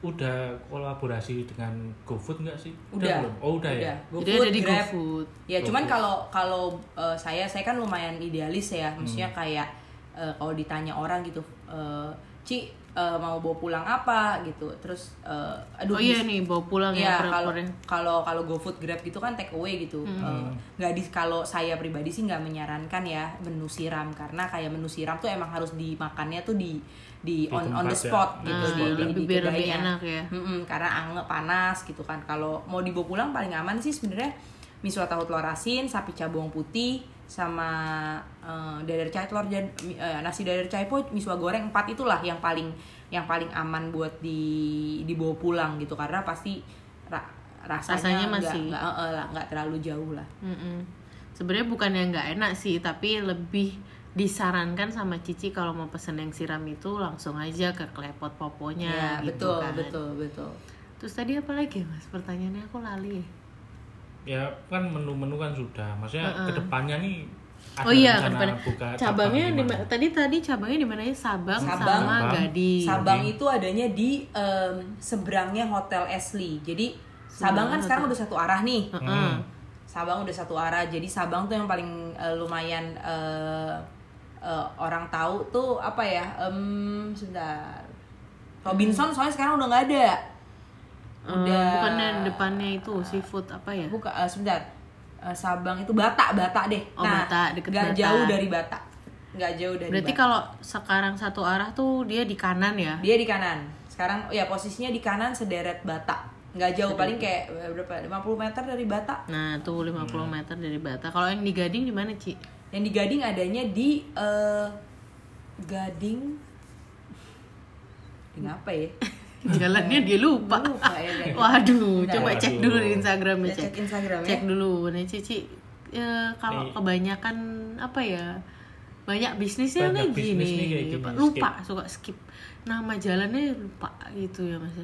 udah kolaborasi dengan GoFood nggak sih? Udah belum? Oh udah, ya? GoFood, jadi ada di Grab. GoFood. Ya cuman GoFood. kalau kalau eh, saya saya kan lumayan idealis ya. Maksudnya Hmm. kayak eh, kalau ditanya orang gitu eh, Ci eh, mau bawa pulang apa gitu terus eh, aduh oh iya nih bawa pulang ya Iya, kalau kalau kalau GoFood Grab gitu kan take away gitu. Eh, nggak di kalau saya pribadi sih nggak menyarankan ya menu siram karena kayak menu siram tuh emang harus dimakannya tuh di di, Di on on the ya. spot Ah, gitu di, di, lebih di biar lebih kedainya. enak ya. Mm-mm, karena anget panas gitu kan. Kalau mau dibawa pulang paling aman sih sebenarnya miswa tahu telur asin, sapi cabong putih sama eh, dadar cai telur mi- eh, nasi dadar cai po miswa goreng empat itulah yang paling yang paling aman buat di dibawa pulang gitu. Karena pasti ra- rasanya, Rasanya nggak- masih- nggak eh, lah, nggak terlalu jauh lah. Sebenarnya bukan yang nggak enak sih tapi lebih disarankan sama Cici kalau mau pesen yang siram itu langsung aja ke klepot poponya ya gitu betul kan. betul betul. Terus tadi apa lagi mas? Pertanyaannya aku lali. Ya kan menu-menu kan sudah. Maksudnya ke depannya nih ada oh iya rencana ke depannya buka cabangnya cabang di di mana? tadi tadi cabangnya di mana ya Sabang, Sabang. sama Sabang. Gading. Sabang itu adanya di em, seberangnya Hotel Ashley. Jadi Sabang kan sekarang udah satu arah nih. Heeh. Sabang udah satu arah. Jadi Sabang tuh yang paling eh, lumayan eh, eh, orang tahu tuh apa ya? Em sebentar. Robinson soalnya sekarang udah nggak ada. Udah bukannya depannya itu seafood apa ya? Buka eh, sebentar Eh, Sabang itu Bata Bata deh. Oh, Bata, deket nggak Bata. jauh dari Bata. Nggak jauh dari berarti kalau sekarang satu arah tuh dia di kanan ya? Dia di kanan. Sekarang ya posisinya di kanan sederet Bata. Nggak jauh paling kayak eh, berapa 50 meter dari Bata. Nah tuh 50 meter dari Bata. Kalau yang di Gading di mana Ci? Yang di Gading adanya di eh, Gading Gading apa ya jalannya dia lupa. Lupa ya, waduh Bentar. coba cek Waduh. dulu di Instagramnya Kita cek cek Instagram ya. cek dulu nih Cici ya, kalau Nih. kebanyakan apa ya banyak bisnisnya Banyak nih bisnis gini, nih kayak gini, lupa suka skip. Nama jalannya lupa gitu ya mas.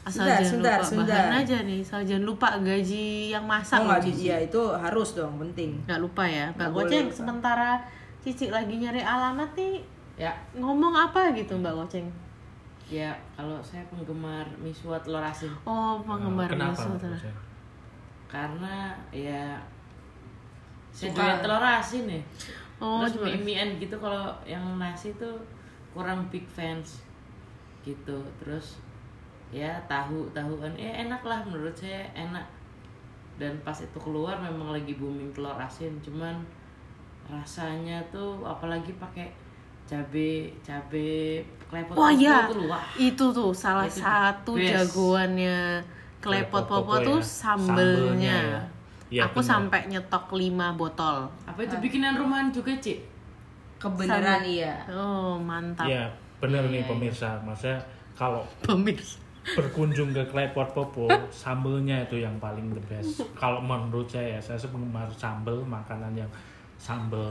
Asal Sebentar, jangan sebentar, lupa. sebentar. bahan aja nih asal jangan lupa gaji yang masak Oh, Cici iya itu harus dong penting. Nggak lupa ya. Nggak mbak Goceng sementara Cici lagi nyari alamat nih Ya, ngomong apa gitu mbak Goceng ya kalau saya penggemar miswa telur asin oh penggemar Mbak terus. Hussein? karena ya saya doyan telur asin ya. Oh, Terus cuma- mie-miean gitu kalau yang nasi tuh kurang big fans gitu. Terus ya tahu tahuan ya enak lah menurut saya enak. Dan pas itu keluar memang lagi booming telur asin, cuman rasanya tuh apalagi pakai cabe cabe klepot ya, tuh, wah. itu tuh salah Itu satu best. jagoannya klepot popo ya. tuh sambelnya. ya. Iya, Aku benar. sampai nyetok 5 botol. Apa itu bikinan rumahan juga, Cik? kebenaran iya Oh, mantap. Iya, benar nih Iya, iya. pemirsa. Maksudnya kalau Pemirsa. berkunjung ke Klepot Popo, sambelnya itu yang paling the best. Kalau menurut saya, saya sih penggemar sambel, makanan yang sambel.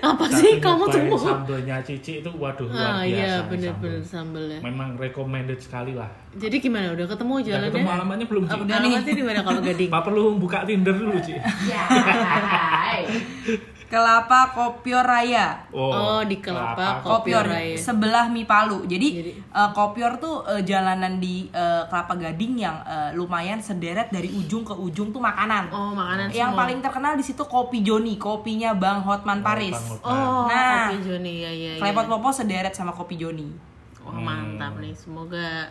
Apa Tapi sih kamu tuh? nyobain Sambelnya Cici itu waduh luar Ah biasa. iya nih bener-bener sambel. sambelnya. Memang recommended sekali lah. Jadi gimana? Udah ketemu Udah jalannya? ketemu alamatnya belum, Ci? Ah, Alamatnya di mana kalau gading? Pak perlu buka Tinder dulu, Ci. Kelapa Kopior Raya. Oh, di Kelapa Kopi Kopior Raya. sebelah Mi Palu. Jadi, Jadi- eh, Kopior tuh eh, jalanan di eh, Kelapa Gading yang eh, lumayan sederet dari ujung ke ujung tuh makanan. Oh, makanan Yang semua. paling terkenal di situ Kopi Joni, kopinya Bang Hotman Paris. Bang Hotman. Oh, Nah, kopi Joni ya ya. ya. Klepot Popo sederet sama Kopi Joni. Wah, mantap nih. Semoga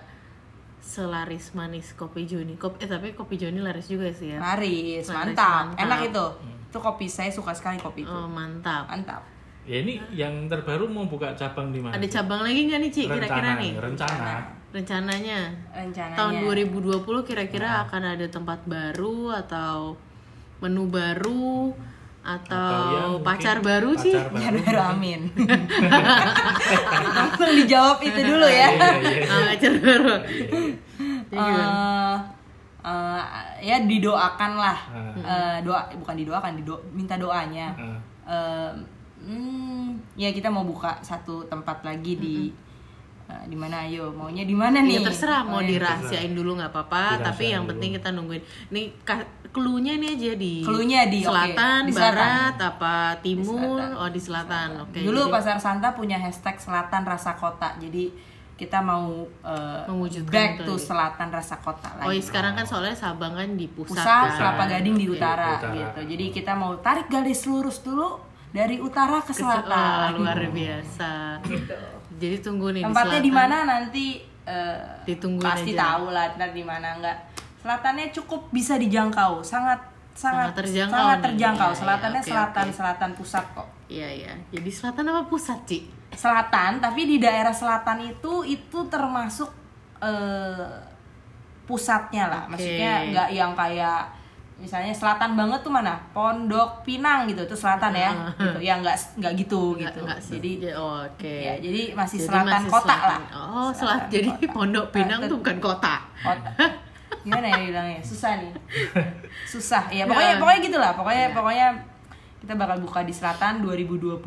selaris manis kopi Joni. Kopi, eh tapi kopi Joni laris juga sih ya. Laris, Laris, mantap. mantap. Enak itu. Itu kopi saya suka sekali kopi itu. Oh, mantap. Mantap. Ya ini yang terbaru mau buka cabang di mana? Ada cabang lagi nggak nih, Ci? Kira-kira nih? Rencana. Rencananya Rencananya. tahun 2020 kira-kira Nah. akan ada tempat baru atau menu baru atau, ya mungkin pacar baru sih? pacar Ya baru. baru amin. Langsung dijawab itu dulu ya. Iya, iya. Ah, pacar baru. Eh, eh, ya didoakan lah. Ah. Eh, doa bukan didoakan, dido minta doanya. Eh, hmm, ya kita mau buka satu tempat lagi di eh, di mana ayo maunya di mana nih Ya terserah mau Oh, ya. dirahasiain dulu nggak apa-apa, tapi yang dulu. penting kita nungguin. Nih clue-nya ini aja di di- oke, selatan, di selatan. barat, apa timur? selatan. Oh di selatan. Oke. Dulu jadi- Pasar Santa punya hashtag Selatan Rasa Kota. Jadi kita mau Mewujudkan back to lagi. Selatan Rasa Kota Oh iya, lagi. sekarang kan soalnya Sabang kan di pusat, Pusat, kan? Kelapa Gading di Oke. utara, utara. gitu. Jadi kita mau tarik garis lurus dulu dari utara ke Ke- selatan. oh, luar biasa. Jadi tunggu nih Tempatnya di mana nanti eh, Ditungguin pasti aja. tahu lah ntar di mana enggak. Selatannya cukup bisa dijangkau, sangat sangat Sangat terjangkau sangat nih. terjangkau. Iya, iya, Selatannya oke, selatan oke. selatan pusat kok. Iya iya. Jadi selatan apa pusat Ci? Selatan tapi di daerah selatan itu itu termasuk eh, pusatnya lah Oke. maksudnya nggak yang kayak misalnya selatan banget tuh mana Pondok Pinang gitu itu selatan ya gitu yang nggak nggak gitu gitu nggak sih. jadi Ya, oh, oke. ya, jadi masih Jadi selatan masih kota selatan. lah Oh, Selatan selat. Jadi kota. Pondok Pinang Nah, tuh bukan kota. kota gimana ya bilangnya susah nih susah ya pokoknya pokoknya gitulah pokoknya Iya. pokoknya kita bakal buka di selatan 2020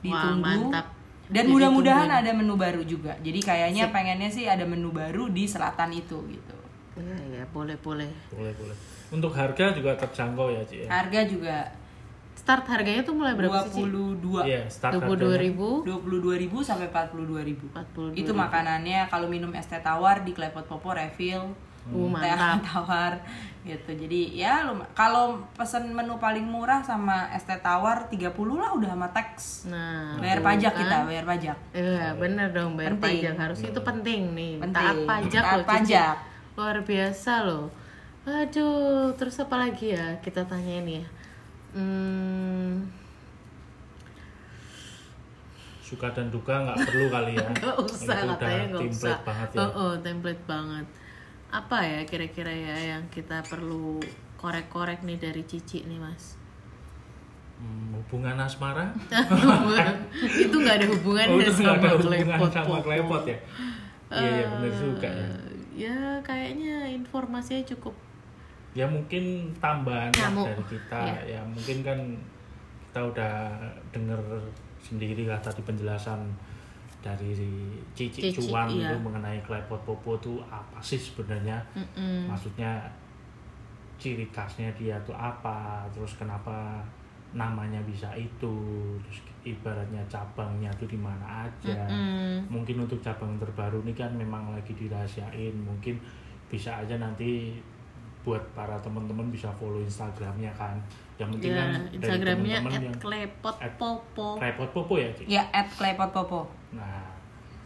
ditunggu mantap. Dan mudah-mudahan ada menu baru juga jadi kayaknya pengennya sih ada menu baru di selatan itu gitu Iya iya boleh boleh. Boleh, boleh. Untuk harga juga terjangkau ya, Ci. ya? harga juga Start harganya tuh mulai berapa sih? Ci? 22 Iya, start Dua puluh dua harganya. ribu. 22.000 sampai 42.000 42.000. itu makanannya kalau minum es teh tawar di Klepot Popo refill Uh, teh mantap. tawar gitu jadi ya lum- kalau pesen menu paling murah sama es teh tawar 30 lah udah sama teks Nah, bayar pajak kan. kita bayar pajak Iya bener dong bayar Penting. pajak harusnya itu penting nih Penting. taat pajak Taat loh Cici. pajak. luar biasa loh aduh terus apa lagi ya kita tanyain ya hmm, Suka dan duka nggak perlu kali ya. Gak usah katanya udah gak template usah banget ya. oh, oh, template banget apa ya kira-kira ya yang kita perlu korek-korek nih dari Cici nih mas Hmm, hubungan asmara? itu nggak ada hubungannya Oh, sama ada hubungan klepot sama Popo. klepot ya? Iya, iya benar juga ya. Ya kayaknya informasinya cukup Ya mungkin tambahan dari kita. Iya. Ya mungkin kan kita udah denger sendiri lah tadi penjelasan dari Cici, Cici, Cuan iya. itu mengenai klepot popo itu apa sih sebenarnya? Mm-mm. Maksudnya ciri khasnya dia tuh apa? Terus kenapa namanya bisa itu? Terus ibaratnya cabangnya tuh di mana aja? Mm-mm. mungkin untuk cabang terbaru ini kan memang lagi dirahasiain mungkin bisa aja nanti buat para teman-teman bisa follow instagramnya kan yang penting ya kan instagramnya teman-teman yang @klepot at- popo repot popo ya Ci? ya at Klepot Popo nah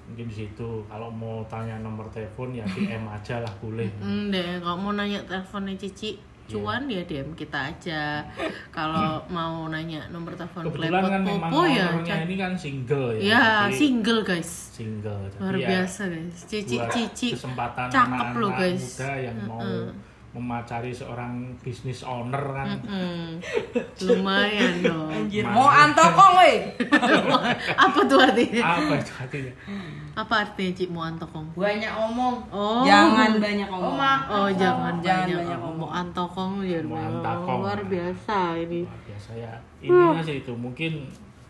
mungkin di situ. Kalau mau tanya nomor telepon ya DM aja lah boleh. Hmm, deh kalau mau nanya teleponnya Cici Iya. cuan ya DM kita aja. Kalau mau nanya nomor telepon kebetulan klepot kan memang popo ya ini kan single ya ya Jadi single guys. Single luar ya biasa guys. Cici Cici kesempatan cakep anak-anak loh guys. muda yang mau memacari seorang bisnis owner kan. Hmm, lumayan dong. Anjir, mau antokong woi apa tuh artinya apa itu artinya apa artinya Ci mau antokong banyak omong. Oh. Jangan banyak ngomong Oma. oh jangan Jangan banyak, banyak mau antokong ya Mau antokong. luar biasa ini. Luar biasa ya. Intinya sih itu. Mungkin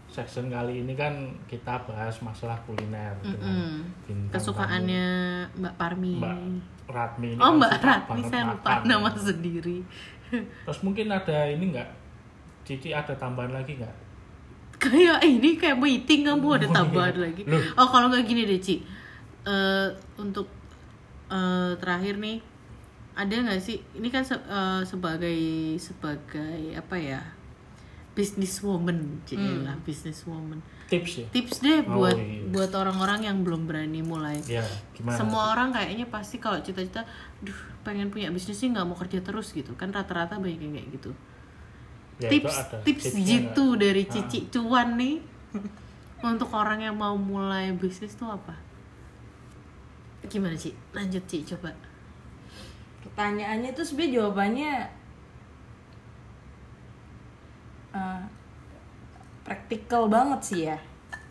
section kali ini kan kita bahas masalah kuliner dengan Mm-mm. bintang kesukaannya Mbak Parmi. Mbak Ratmi ini oh kan Mbak banget saya lupa makan. nama sendiri. Terus mungkin ada ini enggak Cici ada tambahan lagi nggak? Kayak ini kayak meeting kamu ada Oh, tambahan iya. lagi. Loh. oh kalau nggak gini deh Ci. Eh, untuk eh, terakhir nih ada nggak sih? Ini kan se- eh, sebagai sebagai apa ya? Businesswoman Ci lah businesswoman tips ya? Tips deh Oh, buat iya. buat orang-orang yang belum berani mulai. Ya gimana semua orang kayaknya pasti kalau cita-cita duh pengen punya bisnis sih nggak mau kerja terus gitu. Kan rata-rata banyak yang kayak gitu. Ya, tips ada tips gitu nggak? dari Ah. Cici Cuan nih. Untuk orang yang mau mulai bisnis tuh apa? Gimana Ci? Lanjut Ci coba. Pertanyaannya tuh sebenarnya jawabannya eh, praktikal banget sih ya.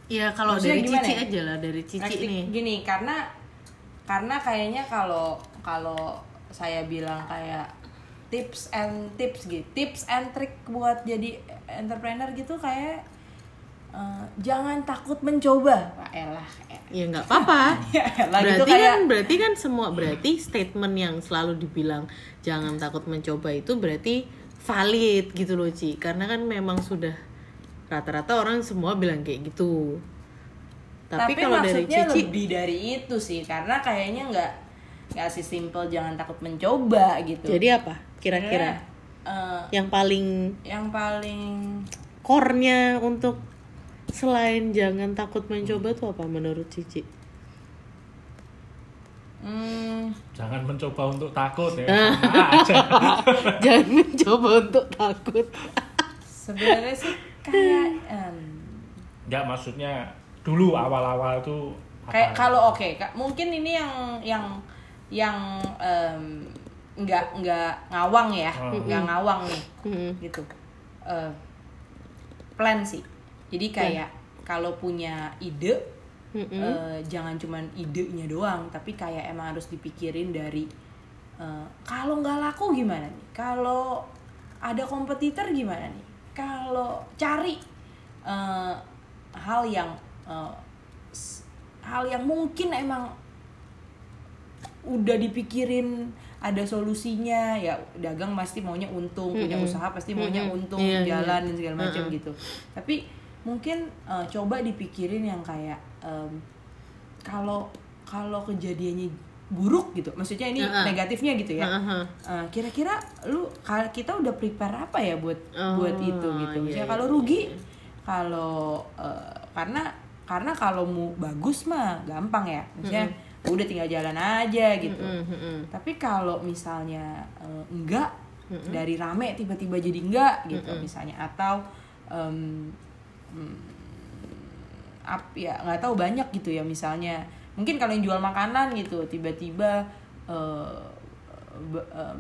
Ya kalau Maksudnya dari gimana Cici ya? aja lah dari Cici Praktik- nih. gini karena karena kayaknya kalau kalau saya bilang kayak tips and tips gitu tips and trick buat jadi entrepreneur gitu kayak eh, jangan takut mencoba. Wah, elah elah. ya nggak apa-apa. Ya elah, gitu berarti kayak kan berarti kan semua berarti statement yang selalu dibilang jangan takut mencoba itu berarti valid gitu loh Ci. Karena kan memang sudah rata-rata orang semua bilang kayak gitu. Tapi, tapi, kalau dari maksudnya Cici lebih dari itu sih karena kayaknya nggak nggak sih simple jangan takut mencoba gitu. Jadi apa? Kira-kira? Eh, yang paling yang paling core-nya untuk selain jangan takut mencoba tuh apa menurut Cici? hmm, jangan mencoba untuk takut ya. Ah. Jangan mencoba untuk takut. sebenarnya sih kayak em, nggak maksudnya dulu awal-awal tuh apa? kayak kalau oke Kak, mungkin ini yang yang yang em, nggak nggak ngawang ya Hmm. nggak ngawang nih Hmm. gitu Eh, plan sih jadi kayak kalau punya ide Mm-mm. eh, jangan cuman idenya doang tapi kayak emang harus dipikirin dari eh, kalau nggak laku gimana nih kalau ada kompetitor gimana nih kalau cari eh, hal yang s- hal yang mungkin emang udah dipikirin ada solusinya ya dagang pasti maunya untung punya Mm-mm. usaha pasti maunya Mm-mm. untung Iya, jalan iya. dan segala macam gitu tapi mungkin eh, coba dipikirin yang kayak kalau kalau kejadiannya buruk gitu. Maksudnya ini Heeh. negatifnya gitu ya. Eh, kira-kira lu ka- kita udah prepare apa ya buat Oh, buat itu gitu? iya, misalnya iya, kalau iya, rugi kalau eh, karena karena kalau mau bagus mah gampang ya. Misalnya udah tinggal jalan aja gitu. Mm-mm, mm-mm. tapi kalau misalnya eh, enggak dari rame tiba-tiba jadi enggak gitu misalnya. Atau em, hmm, ap ya nggak tahu banyak gitu ya misalnya mungkin kalau yang jual makanan gitu tiba-tiba eh,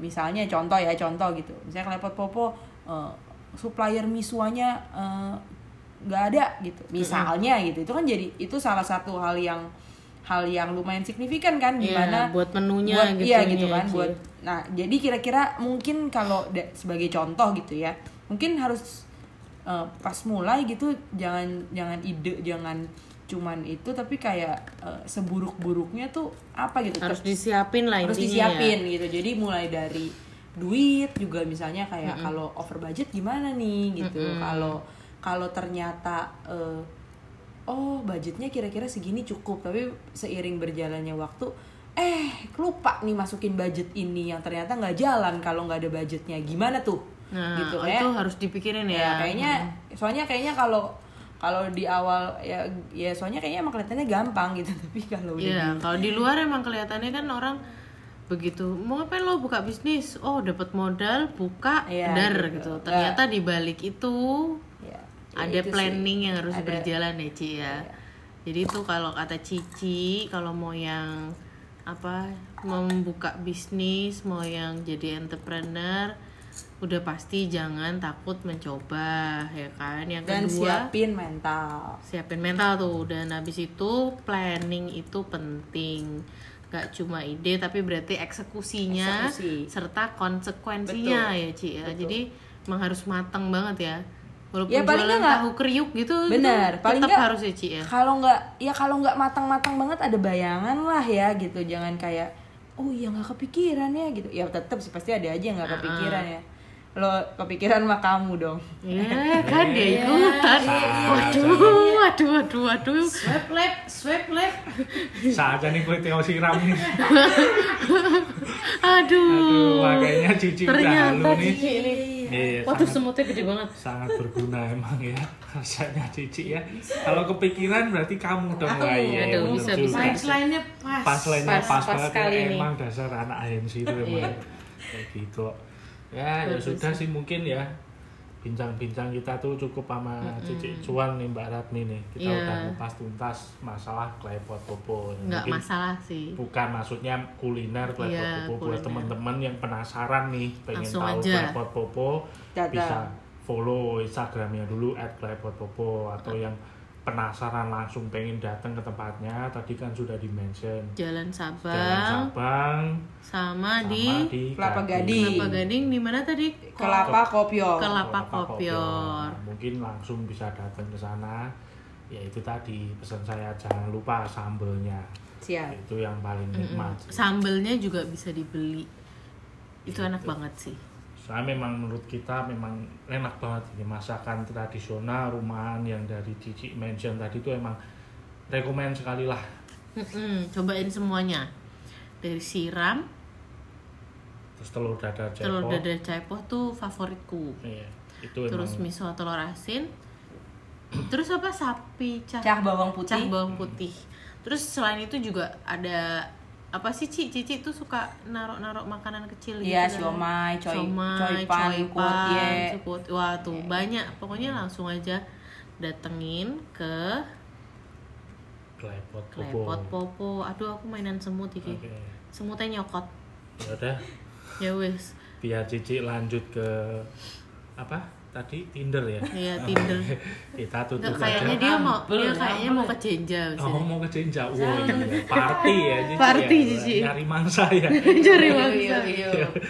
misalnya contoh ya contoh gitu. Misalnya kelepot popo eh, supplier misuanya nggak ada gitu. Misalnya gitu. Itu kan jadi itu salah satu hal yang hal yang lumayan signifikan kan Iya, gimana buat menunya buat, gitu iya ini gitu ya, kan buat nah jadi kira-kira mungkin kalau sebagai contoh gitu ya mungkin harus eh, pas mulai gitu jangan jangan ide jangan cuman itu tapi kayak eh, seburuk-buruknya tuh apa gitu? Harus Ter- disiapin lah harus intinya ya. disiapin gitu. Jadi mulai dari duit juga misalnya kayak kalau over budget gimana nih gitu. Kalau kalau ternyata eh, oh budgetnya kira-kira segini cukup tapi seiring berjalannya waktu eh lupa nih masukin budget ini yang ternyata nggak jalan kalau nggak ada budgetnya. Gimana tuh? Nah, gitu kayak itu harus dipikirin ya ya. kayaknya soalnya kayaknya kalau kalau di awal ya ya soalnya kayaknya emang kelihatannya gampang gitu tapi kalau udah Iya, di- kalau di luar emang kelihatannya kan orang begitu mau ngapain lo buka bisnis oh dapat modal buka Iya, dar gitu. gitu ternyata di balik itu ya, ya ada itu sih. planning yang harus Ada- Iya. berjalan ya Ci ya jadi itu kalau kata Cici kalau mau yang apa membuka bisnis mau yang jadi entrepreneur udah pasti jangan takut mencoba ya kan? Yang dan kedua siapin mental. siapin mental tuh. Dan habis itu planning itu penting. Gak cuma ide tapi berarti eksekusinya Eksekusi. serta konsekuensinya Betul. ya Ci ya. Jadi emang harus matang banget ya. Walaupun Ya, paling jualan nggak- tahu kriuk gitu Bener, itu paling tetap nggak- harus ya Ci ya. kalau nggak ya kalau nggak matang-matang banget ada bayangan lah ya gitu. Jangan kayak oh iya nggak kepikiran ya gitu. Ya tetap sih pasti ada aja yang nggak kepikiran ya lo kepikiran sama kamu dong. Ya kan dia ikutan. Waduh, waduh, waduh, waduh. Swipe left, swipe left. Saja nih kue Teo siram nih. Aduh. Aduh, makanya Cici udah Ternyata nih. Cici ini. Iya, Waduh, sangat, semutnya gede banget. sangat berguna emang ya rasanya Cici ya. Kalau kepikiran berarti kamu dong lah ya. Aduh, bisa, juga. bisa. Punchline-nya pas. Pas lainnya Pas- pas, pas banget sekali ya, emang dasar anak ANC itu emang Iya. kayak gitu. Ya, ya sudah sih mungkin ya. Bincang-bincang kita tuh cukup sama Cici Cuan nih Mbak Ratmi nih. Kita Iya. udah ngupas tuntas masalah klepot popo. Nggak Mungkin masalah sih. bukan maksudnya kuliner klepot Iya, popo buat kuliner. teman-teman yang penasaran nih pengen Langsung tahu aja. klepot popo Datang. bisa follow instagramnya dulu klepot popo atau yang penasaran langsung pengen datang ke tempatnya tadi kan sudah di mention Jalan Jalan Sabang Sabang sama, sama di di Kelapa Gading. Kelapa Gading di mana tadi? Kelapa Kopior. Kelapa Kelapa Kopior. mungkin langsung bisa datang ke sana ya itu tadi pesan saya jangan lupa sambelnya Siap. itu yang paling nikmat sih. Sambelnya juga bisa dibeli. Itu Gitu. enak banget sih. Soalnya memang menurut kita memang enak banget ini masakan tradisional rumahan yang dari Cici mention tadi itu emang rekomend sekali lah. Mm-mm, cobain semuanya. Dari siram, Terus telur dadar cepot. telur dadar cepoh tuh favoritku. Iya, itu Terus emang miso telur asin. Terus apa sapi cah, Cah bawang putih. cah bawang putih. Terus selain itu juga ada apa sih Ci? Cici tuh suka narok-narok makanan kecil Iya, gitu kan. siomay, coy, Siomay, kut, ye. cukut. Wah, tuh banyak. Pokoknya langsung aja datengin ke klepot popo. Klepot Popo. Aduh, aku mainan semut iki. Oke. Semutnya nyokot. Ya udah, Ya wes. biar Cici lanjut ke apa? Tadi Tinder ya. Iya, Tinder. Kita tutup Nggak, kayaknya aja. dia mau Ampel, dia kayaknya mau ke Jenja Oh mau ke Jenja, wow iya, party ya Cici Party, ya. Cici. Nyari mangsa ya. Cari Iya, mangsa. iya.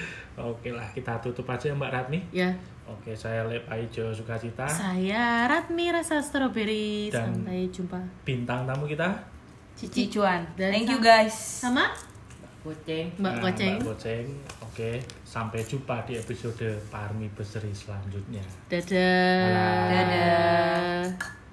Oke lah, kita tutup aja Mbak Ratmi. Ya, Oke, saya Lep Aijo Sukacita. saya Ratmi rasa strawberry. Dan- Sampai jumpa. Bintang tamu kita Cici Cuan. Dan Thank you guys. Sama Kucing. Mbak Nah, Koceng. Mbak Goceng. Oke, sampai jumpa di episode Parmi Beseri selanjutnya. Dadah. Dadah. Dadah.